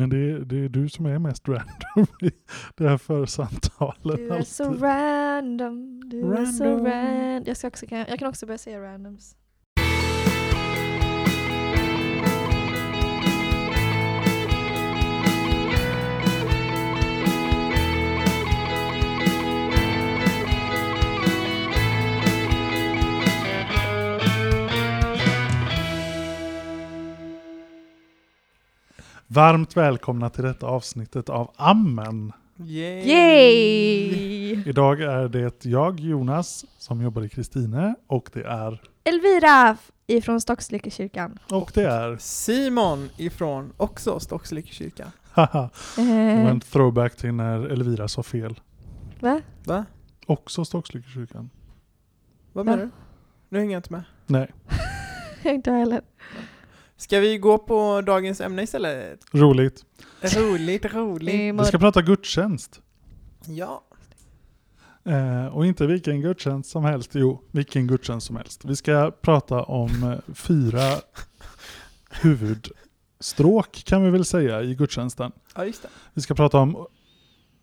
Men det är, det är du som är mest random i det här församtalet. Du är så alltid. random, du är så Random. random. Jag, ska också, jag kan också börja säga randoms. Varmt välkomna till detta avsnittet av Ammen. Yay! Yay! Idag är det jag, Jonas, som jobbar i Kristine och det är, Elvira ifrån Stockslyckekyrkan. och det är, Simon ifrån också Stockslyckekyrkan. haha, Eh, en throwback till när Elvira sa fel. va? Va? Också Stockslykekyrkan. Vad Va? menar du? Nu hänger jag inte med. Nej, Inte heller. Ska vi gå på dagens ämne istället? roligt. Roligt, roligt. Vi ska prata gudstjänst. Ja. Eh, och inte vilken gudstjänst som helst, jo, vilken gudstjänst som helst. Vi ska prata om eh, fyra huvudstråk kan vi väl säga i gudstjänsten. Ja, just det. Vi ska prata om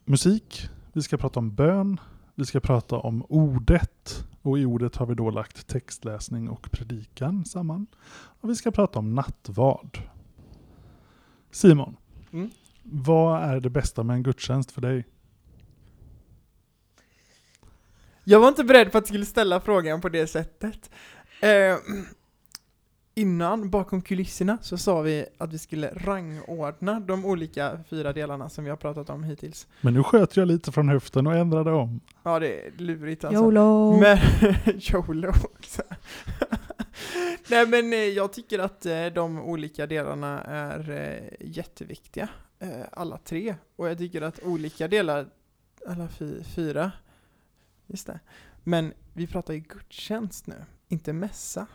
musik, vi ska prata om bön, vi ska prata om ordet och i ordet har vi då lagt textläsning och predikan samman. Och vi ska prata om nattvard. Simon, Mm. vad är det bästa med en gudstjänst för dig? Jag var inte beredd på att du skulle ställa frågan på det sättet. Eh, innan, bakom kulisserna, så sa vi att vi skulle rangordna de olika fyra delarna som vi har pratat om hittills. Men nu sköt jag lite från höften och ändrade om. Ja, det är lurigt alltså. YOLO! Men, YOLO också. Nej men eh, jag tycker att eh, de olika delarna är eh, jätteviktiga. Alla tre. Och jag tycker att olika delar, alla fy, fyra, just det. Men vi pratar ju gudstjänst nu, inte mässa.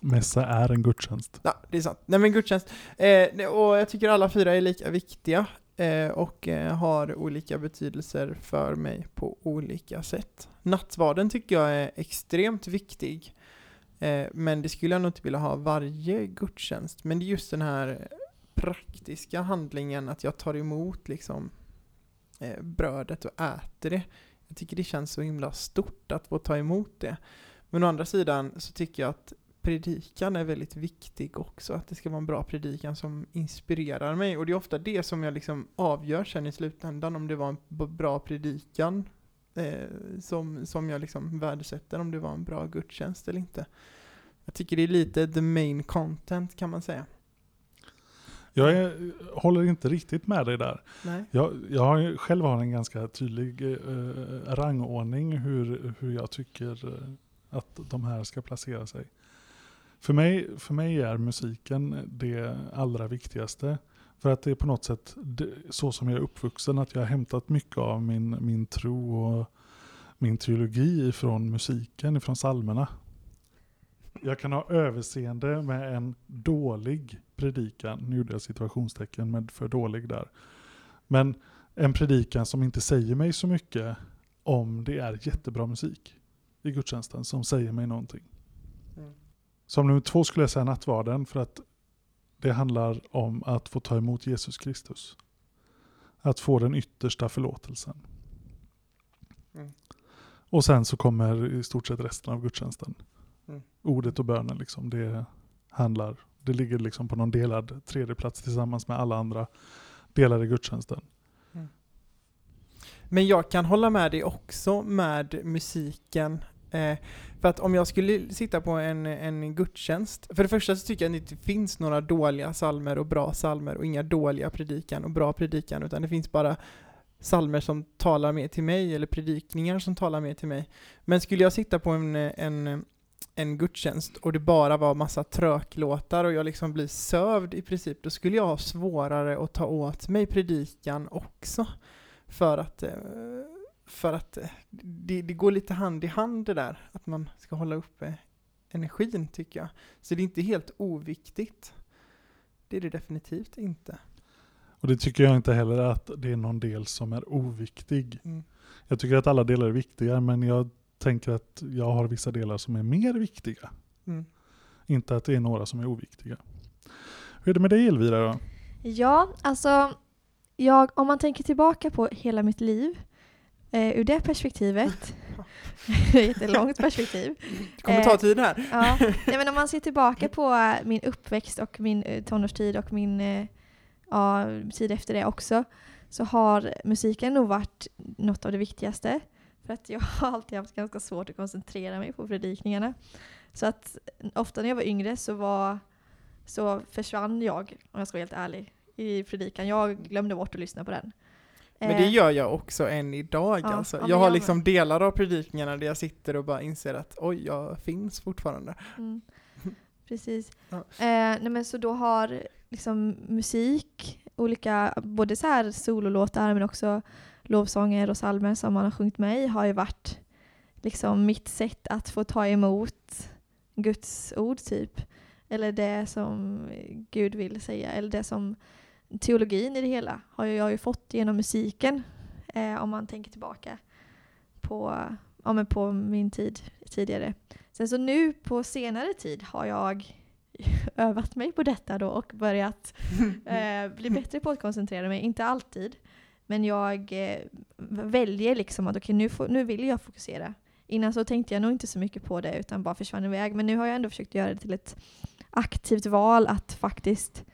Mässa är en gudstjänst. Ja, det är sant. Nej men gudstjänst. Eh, och jag tycker alla fyra är lika viktiga. Eh, och eh, har olika betydelser för mig på olika sätt. Nattvarden tycker jag är extremt viktig. Eh, men det skulle jag nog inte vilja ha varje gudstjänst. Men det är just den här praktiska handlingen att jag tar emot liksom eh, brödet och äter det. Jag tycker det känns så himla stort att få ta emot det. Men å andra sidan så tycker jag att predikan är väldigt viktig också. Att det ska vara en bra predikan som inspirerar mig. Och det är ofta det som jag liksom avgör sen i slutändan. Om det var en bra predikan eh, som, som jag liksom värdesätter. Om det var en bra gudstjänst eller inte. Jag tycker det är lite the main content kan man säga. Jag är, håller inte riktigt med dig där. Nej. Jag, jag har, själv har en ganska tydlig eh, rangordning hur, hur jag tycker eh, att de här ska placera sig. För mig, för mig är musiken det allra viktigaste. För att det är på något sätt det, så som jag är uppvuxen, att jag har hämtat mycket av min, min tro och min teologi ifrån musiken, ifrån psalmerna. Jag kan ha överseende med en dålig predikan, nu gjorde jag situationstecken med för dålig där. Men en predikan som inte säger mig så mycket om det är jättebra musik i gudstjänsten som säger mig någonting. Mm. Som nummer två skulle jag säga nattvarden för att det handlar om att få ta emot Jesus Kristus. Att få den yttersta förlåtelsen. Mm. Och sen så kommer i stort sett resten av gudstjänsten. Mm. Ordet och bönen liksom, det handlar, det ligger liksom på någon delad tredje plats tillsammans med alla andra delar i gudstjänsten. Men jag kan hålla med dig också med musiken. Eh, för att om jag skulle sitta på en, en gudstjänst, för det första så tycker jag att det inte finns några dåliga salmer och bra salmer och inga dåliga predikan och bra predikan, utan det finns bara salmer som talar mer till mig eller predikningar som talar mer till mig. Men skulle jag sitta på en, en, en gudstjänst och det bara var massa tröklåtar och jag liksom blir sövd i princip, då skulle jag ha svårare att ta åt mig predikan också. För att, eh, för att eh, det, det går lite hand i hand det där, att man ska hålla uppe energin tycker jag. Så det är inte helt oviktigt. Det är det definitivt inte. Och det tycker jag inte heller att det är någon del som är oviktig. Mm. Jag tycker att alla delar är viktiga men jag tänker att jag har vissa delar som är mer viktiga. Mm. Inte att det är några som är oviktiga. Hur är det med dig Elvira då? Ja, alltså jag, om man tänker tillbaka på hela mitt liv eh, ur det perspektivet, jättelångt perspektiv. Det kommer ta tid här. Ja, nej, men om man ser tillbaka på eh, min uppväxt och min eh, tonårstid och min eh, ja, tid efter det också så har musiken nog varit något av det viktigaste. För att jag har alltid haft ganska svårt att koncentrera mig på predikningarna. Så att ofta när jag var yngre så, var, så försvann jag, om jag ska vara helt ärlig, i predikan. Jag glömde bort att lyssna på den. Men det Eh, gör jag också än idag Ja, alltså. Jag har liksom delar av predikningarna där jag sitter och bara inser att oj, jag finns fortfarande. Mm. Precis. Ja. Eh, nej men så då har liksom musik, olika, både så här sololåtar men också lovsånger och psalmer som man har sjungit med i har ju varit liksom mitt sätt att få ta emot Guds ord typ. Eller det som Gud vill säga. Eller det som teologin i det hela har jag ju fått genom musiken. Eh, om man tänker tillbaka på, ja, men på min tid tidigare. Sen så nu på senare tid har jag övat mig på detta då och börjat eh, bli bättre på att koncentrera mig. Inte alltid, men jag eh, väljer liksom att okej nu, får- nu vill jag fokusera. Innan så tänkte jag nog inte så mycket på det utan bara försvann iväg. Men nu har jag ändå försökt göra det till ett aktivt val att faktiskt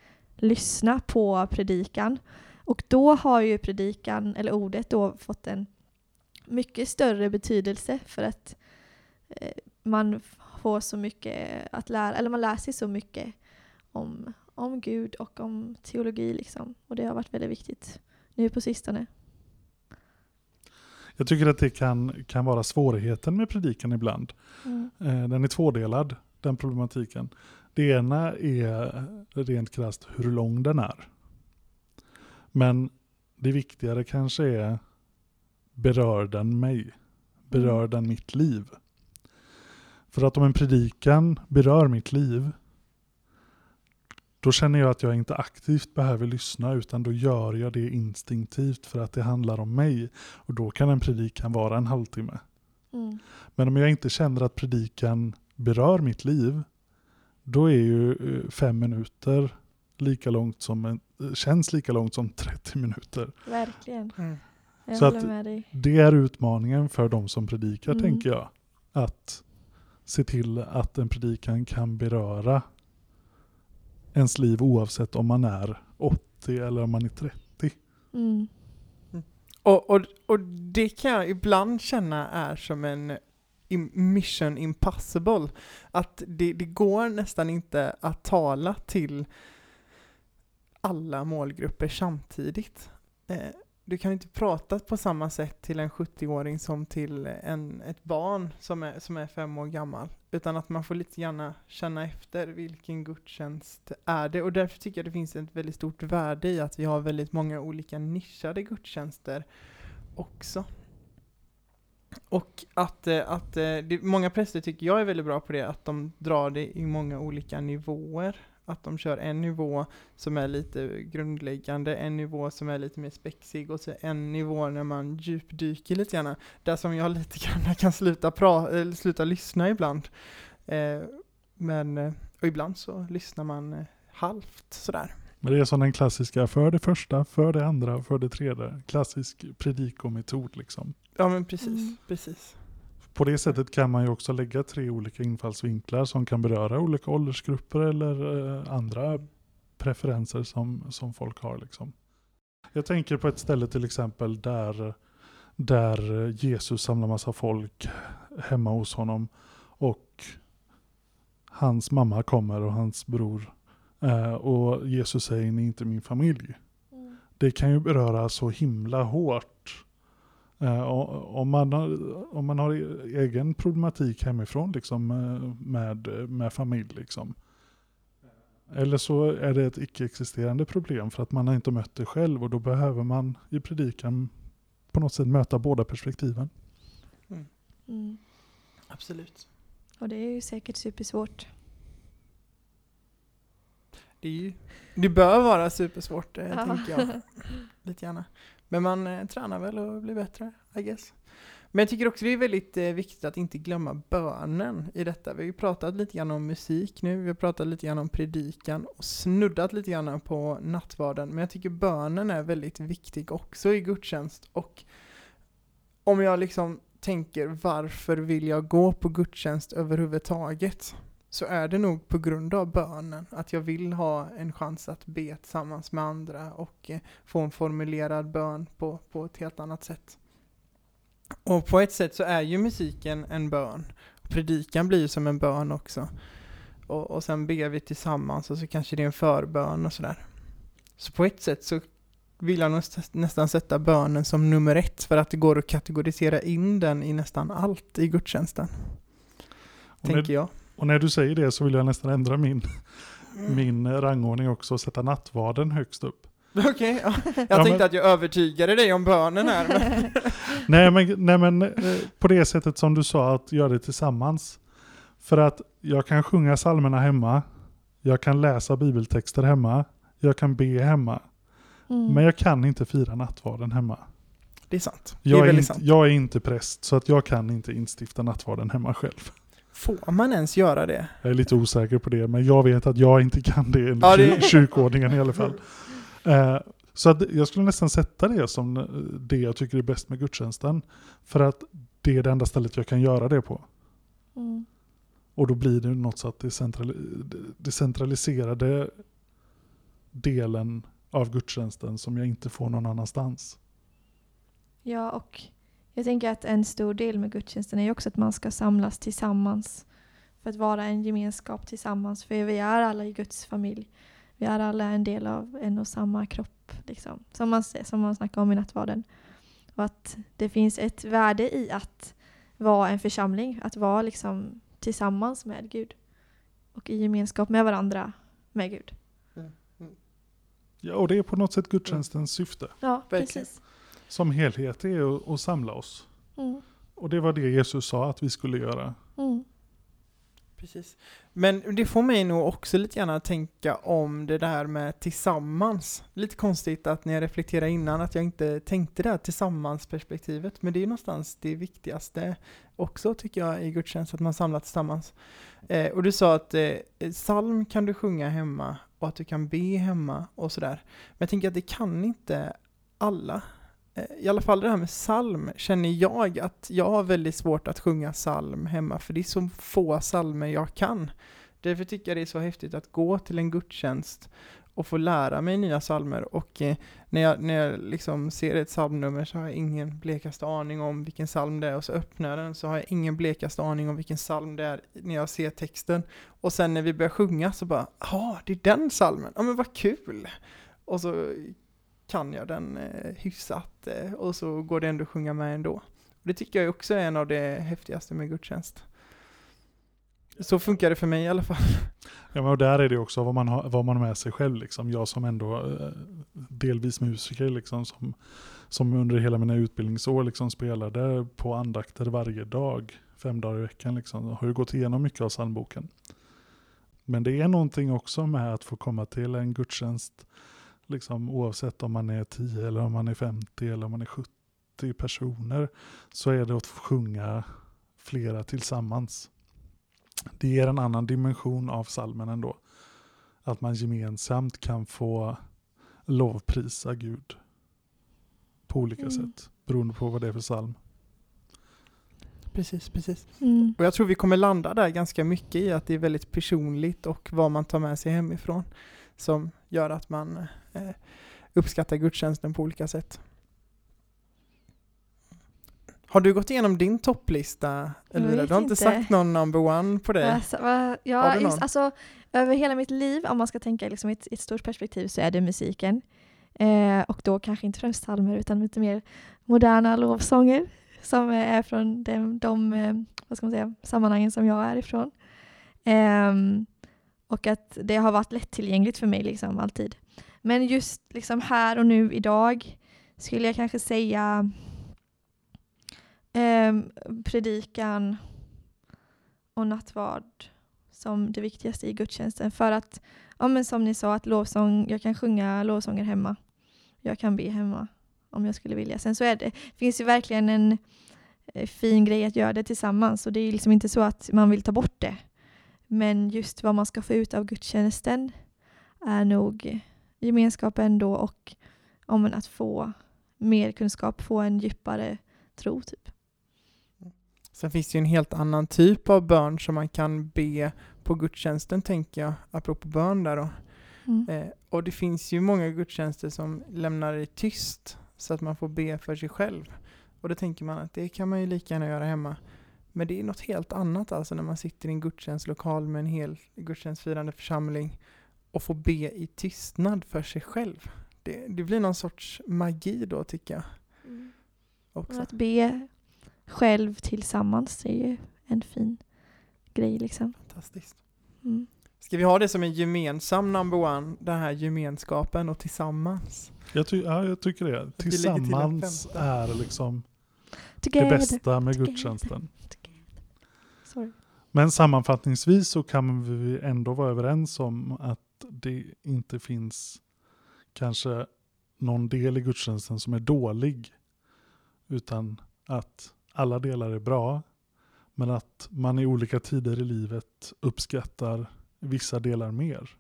lyssna på predikan. Och då har ju predikan, eller ordet då, fått en mycket större betydelse för att eh, man får så mycket att lära, eller man lär sig så mycket om, om Gud och om teologi liksom. Och det har varit väldigt viktigt nu på sistone. Jag tycker att det kan, kan vara svårigheten med predikan ibland. Mm. Eh, Den är tvådelad, den problematiken. Det ena är rent krasst hur lång den är. Men det viktigare kanske är, berör den mig? Berör den mitt liv? För att om en predikan berör mitt liv, då känner jag att jag inte aktivt behöver lyssna, utan då gör jag det instinktivt för att det handlar om mig. Och då kan en predikan vara en halvtimme. Mm. Men om jag inte känner att predikan berör mitt liv, då är ju eh, fem minuter lika långt som en, eh, känns lika långt som 30 minuter. Verkligen. Mm. Jag Så att- med dig. Det är utmaningen för de som predikar, Mm. tänker jag. Att se till att en predikan kan beröra ens liv oavsett om man är 80 eller om man är 30. Mm. Och, och, och det kan jag ibland känna är som en mission impossible. Att det, det går nästan inte att tala till alla målgrupper samtidigt. Eh, du kan inte prata på samma sätt till en 70-åring som till en, ett barn som är, som är fem år gammal. Utan att man får lite gärna känna efter vilken gudstjänst är det. Och därför tycker jag det finns ett väldigt stort värde i att vi har väldigt många olika nischade gudstjänster också. Och att, eh, att eh, det, många präster tycker jag är väldigt bra på det, att de drar det i många olika nivåer. Att de kör en nivå som är lite grundläggande, en nivå som är lite mer spexig och så en nivå när man djupdyker lite grann. Där som jag lite grann kan sluta, pra, eller sluta lyssna ibland. Eh, men, och ibland så lyssnar man halvt sådär. Men det är som den klassiska för det första, för det andra för det tredje. Klassisk predikometod liksom. Ja men precis, Mm. precis. På det sättet kan man ju också lägga tre olika infallsvinklar som kan beröra olika åldersgrupper eller eh, andra preferenser som, som folk har. Liksom. Jag tänker på ett ställe till exempel där, där Jesus samlar massa folk hemma hos honom och hans mamma kommer och hans bror eh, och Jesus säger ni är inte min familj Mm. det kan ju beröra så himla hårt. Eh, om, man har, om man har egen problematik hemifrån liksom, eh, med, med familj. Liksom. Eller så är det ett icke-existerande problem för att man har inte mött det själv och då behöver man i predikan på något sätt möta båda perspektiven. Mm. Absolut. Och det är ju säkert supersvårt. Det, är ju, det bör vara supersvårt, eh, Ja. tänker jag. Lite gärna. Men man eh, tränar väl och blir bättre, I guess. Men jag tycker också det är väldigt eh, viktigt att inte glömma bönen i detta. Vi har ju pratat lite grann om musik nu, vi har pratat lite grann om predikan och snuddat lite grann på nattvarden. Men jag tycker bönen är väldigt viktig också i gudstjänst. Och om jag liksom tänker varför vill jag gå på gudstjänst överhuvudtaget? Så är det nog på grund av bönen, att jag vill ha en chans att be tillsammans med andra och eh, få en formulerad bön på, på ett helt annat sätt. Och på ett sätt så är ju musiken en bön. Predikan blir ju som en bön också. Och, och sen ber vi tillsammans och så kanske det är en förbön och sådär. Så på ett sätt så vill jag näst, nästan sätta bönen som nummer ett för att det går att kategorisera in den i nästan allt i gudstjänsten. Och tänker jag. Och när du säger det så vill jag nästan ändra min, min rangordning också och sätta nattvarden högst upp. Okej, ja. jag Ja, tänkte men- att jag övertygade dig om bönen här. Men... Nej men, nej men eh, på det sättet som du sa, att göra det tillsammans. För att jag kan sjunga psalmerna hemma, jag kan läsa bibeltexter hemma, jag kan be hemma. Mm. Men jag kan inte fira nattvarden hemma. Det är sant. Det Jag är är, väldigt inte, sant. jag är inte präst, så att jag kan inte instifta nattvarden hemma själv. Får man ens göra det? Jag är lite osäker på det, men jag vet att jag inte kan det enligt Ja, det- kyr- kyrkoordningen i alla fall. Eh, så att jag skulle nästan sätta det som eh, det jag tycker är bäst med gudstjänsten. För att det är det enda stället jag kan göra det på. Mm. Och då blir det något så att det centraliserade delen av gudstjänsten som jag inte får någon annanstans. Ja, och jag tänker att en stor del med gudstjänsten är också att man ska samlas tillsammans. För att vara en gemenskap tillsammans. För vi är alla i Guds familj. Vi är alla en del av en och samma kropp. Liksom. Som, man, som man snackar om i nattvarden. Och att det finns ett värde i att vara en församling. Att vara liksom tillsammans med Gud. Och i gemenskap med varandra med Gud. Ja, och det är på något sätt gudstjänstens syfte. Ja, Verkligen. precis. Som helhet är att, att samla oss. Mm. Och det var det Jesus sa att vi skulle göra. Mm. Precis. Men det får mig nog också lite grann att tänka om det där med tillsammans. Lite konstigt att när jag reflekterar innan att jag inte tänkte det här tillsammans-perspektivet. Men det är någonstans det viktigaste också tycker jag i gudstjänst, att man samlar tillsammans. Eh, och du sa att eh, psalm kan du sjunga hemma och att du kan be hemma och sådär. Men jag tänker att det kan inte alla. Eh, I alla fall det här med psalm känner jag att jag har väldigt svårt att sjunga psalm hemma för det är så få psalmer jag kan. Därför tycker jag det är så häftigt att gå till en gudstjänst och få lära mig nya psalmer och eh, när jag, när jag liksom ser ett psalmnummer så har jag ingen blekaste aning om vilken psalm det är och så öppnar jag den så har jag ingen blekaste aning om vilken psalm det är när jag ser texten och sen när vi börjar sjunga så bara, ja det är den psalmen, ja men vad kul! Och så kan jag den eh, hyfsat eh, och så går det ändå att sjunga med ändå. Och det tycker jag också är en av det häftigaste med gudstjänst. Så funkar det för mig i alla fall. Ja, men och där är det också vad man har, vad man har med sig själv. Liksom. Jag som ändå eh, delvis musiker, liksom, som, som under hela mina utbildningsår liksom, spelade på andakter varje dag, fem dagar i veckan. Liksom, har ju gått igenom mycket av psalmboken. Men det är någonting också med att få komma till en gudstjänst, liksom, oavsett om man är 10 eller om man är 50 eller om man är 70 personer, så är det att få sjunga flera tillsammans. Det ger en annan dimension av salmen ändå. Att man gemensamt kan få lovprisa Gud på olika Mm. sätt, beroende på vad det är för psalm. Precis, precis. Mm. Och jag tror vi kommer landa där ganska mycket i att det är väldigt personligt och vad man tar med sig hemifrån som gör att man eh, uppskattar gudstjänsten på olika sätt. Har du gått igenom din topplista Elvira? Du har inte inte. sagt någon number one på det? Alltså, ja, just, alltså, över hela mitt liv, om man ska tänka liksom, i ett, i ett stort perspektiv, så är det musiken. Eh, och då kanske inte främst psalmer, utan lite mer moderna lovsånger som eh, är från de, de eh, vad ska man säga, sammanhangen som jag är ifrån. Ehm, och att det har varit lättillgängligt för mig liksom, alltid. Men just liksom, här och nu idag skulle jag kanske säga ehm, predikan och nattvard som det viktigaste i gudstjänsten. För att, ja, men som ni sa, att lovsång, jag kan sjunga lovsånger hemma. Jag kan be hemma om jag skulle vilja. Sen så är det, finns ju verkligen en, eh, fin grej att göra det tillsammans och det är liksom inte så att man vill ta bort det. Men just vad man ska få ut av gudstjänsten är nog gemenskapen då och om att få mer kunskap, få en djupare tro typ. Sen finns det ju en helt annan typ av bön som man kan be på gudstjänsten tänker jag, apropå bön där då. Mm. Eh, och det finns ju många gudstjänster som lämnar det tyst så att man får be för sig själv. Och då tänker man att det kan man ju lika gärna göra hemma. Men det är något helt annat alltså när man sitter i en gudstjänstlokal med en hel gudstjänstfirande församling och får be i tystnad för sig själv. Det, det blir någon sorts magi då tycker jag. Också. att be själv tillsammans är ju en fin grej liksom. Fantastiskt. Mm. Ska vi ha det som en gemensam number one, den här gemenskapen och tillsammans? Jag, ty ja, jag tycker det. Tillsammans är liksom det Together. bästa med together. gudstjänsten. Men sammanfattningsvis så kan vi ändå vara överens om att det inte finns kanske någon del i gudstjänsten som är dålig. Utan att alla delar är bra. Men att man i olika tider i livet uppskattar vissa delar mer.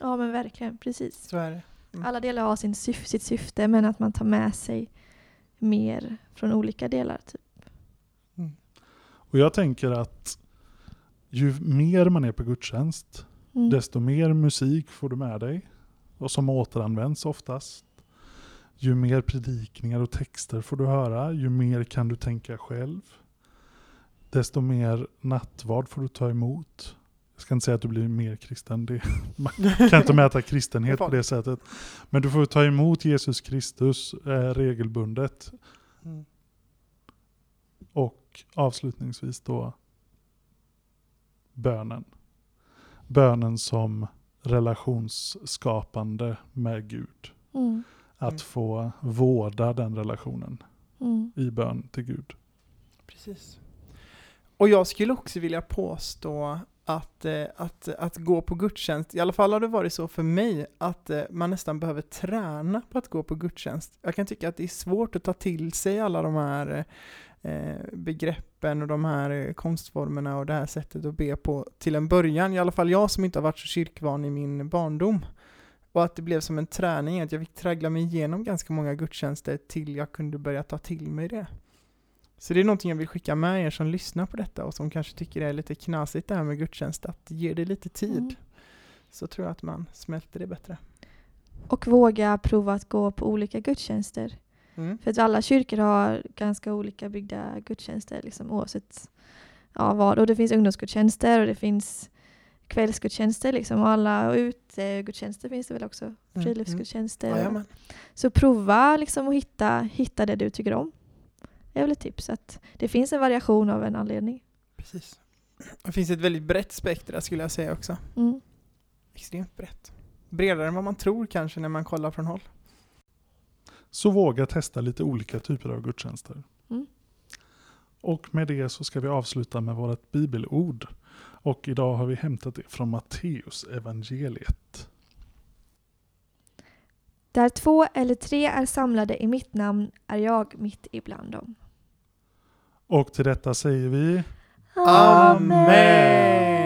Ja men verkligen, precis. Så är det. Mm. Alla delar har sin syf- sitt syfte men att man tar med sig mer från olika delar. Typ. Och jag tänker att ju mer man är på gudstjänst, Mm. desto mer musik får du med dig. Och som återanvänds oftast. Ju mer predikningar och texter får du höra, ju mer kan du tänka själv. Desto mer nattvard får du ta emot. Jag ska inte säga att du blir mer kristen, det, man kan inte mäta kristenhet på det sättet. Men du får ta emot Jesus Kristus eh, regelbundet. Mm. Och avslutningsvis då bönen. Bönen som relationsskapande med Gud. Mm. Att Mm. få vårda den relationen Mm. i bön till Gud. Precis. Och jag skulle också vilja påstå att, eh, att, att gå på gudstjänst, i alla fall har det varit så för mig, att eh, man nästan behöver träna på att gå på gudstjänst. Jag kan tycka att det är svårt att ta till sig alla de här eh, begreppen och de här eh, konstformerna och det här sättet att be på till en början. I alla fall jag som inte har varit så kyrkvan i min barndom. Och att det blev som en träning, att jag fick traggla mig igenom ganska många gudstjänster till jag kunde börja ta till mig det. Så det är någonting jag vill skicka med er som lyssnar på detta och som kanske tycker det är lite knasigt det här med gudstjänst, att ge det lite tid. Mm. Så tror jag att man smälter det bättre. Och våga prova att gå på olika gudstjänster. Mm. För att alla kyrkor har ganska olika byggda gudstjänster liksom, oavsett ja, vad. Och det finns ungdomsgudstjänster och det finns kvällsgudstjänster liksom, och alla och utegudstjänster finns det väl också. Mm. Friluftsgudstjänster. Jajamän. Så prova liksom att hitta, hitta det du tycker om. Det är väl ett tips att det finns en variation av en anledning. Precis. Det finns ett väldigt brett spektra skulle jag säga också. Mm. Extremt brett. Bredare än vad man tror kanske när man kollar från håll. Så våga testa lite olika typer av gudstjänster. Mm. Och med det så ska vi avsluta med vårt bibelord. Och idag har vi hämtat det från Matteus evangeliet. Där två eller tre är samlade i mitt namn är jag mitt ibland dem. Och till detta säger vi Amen!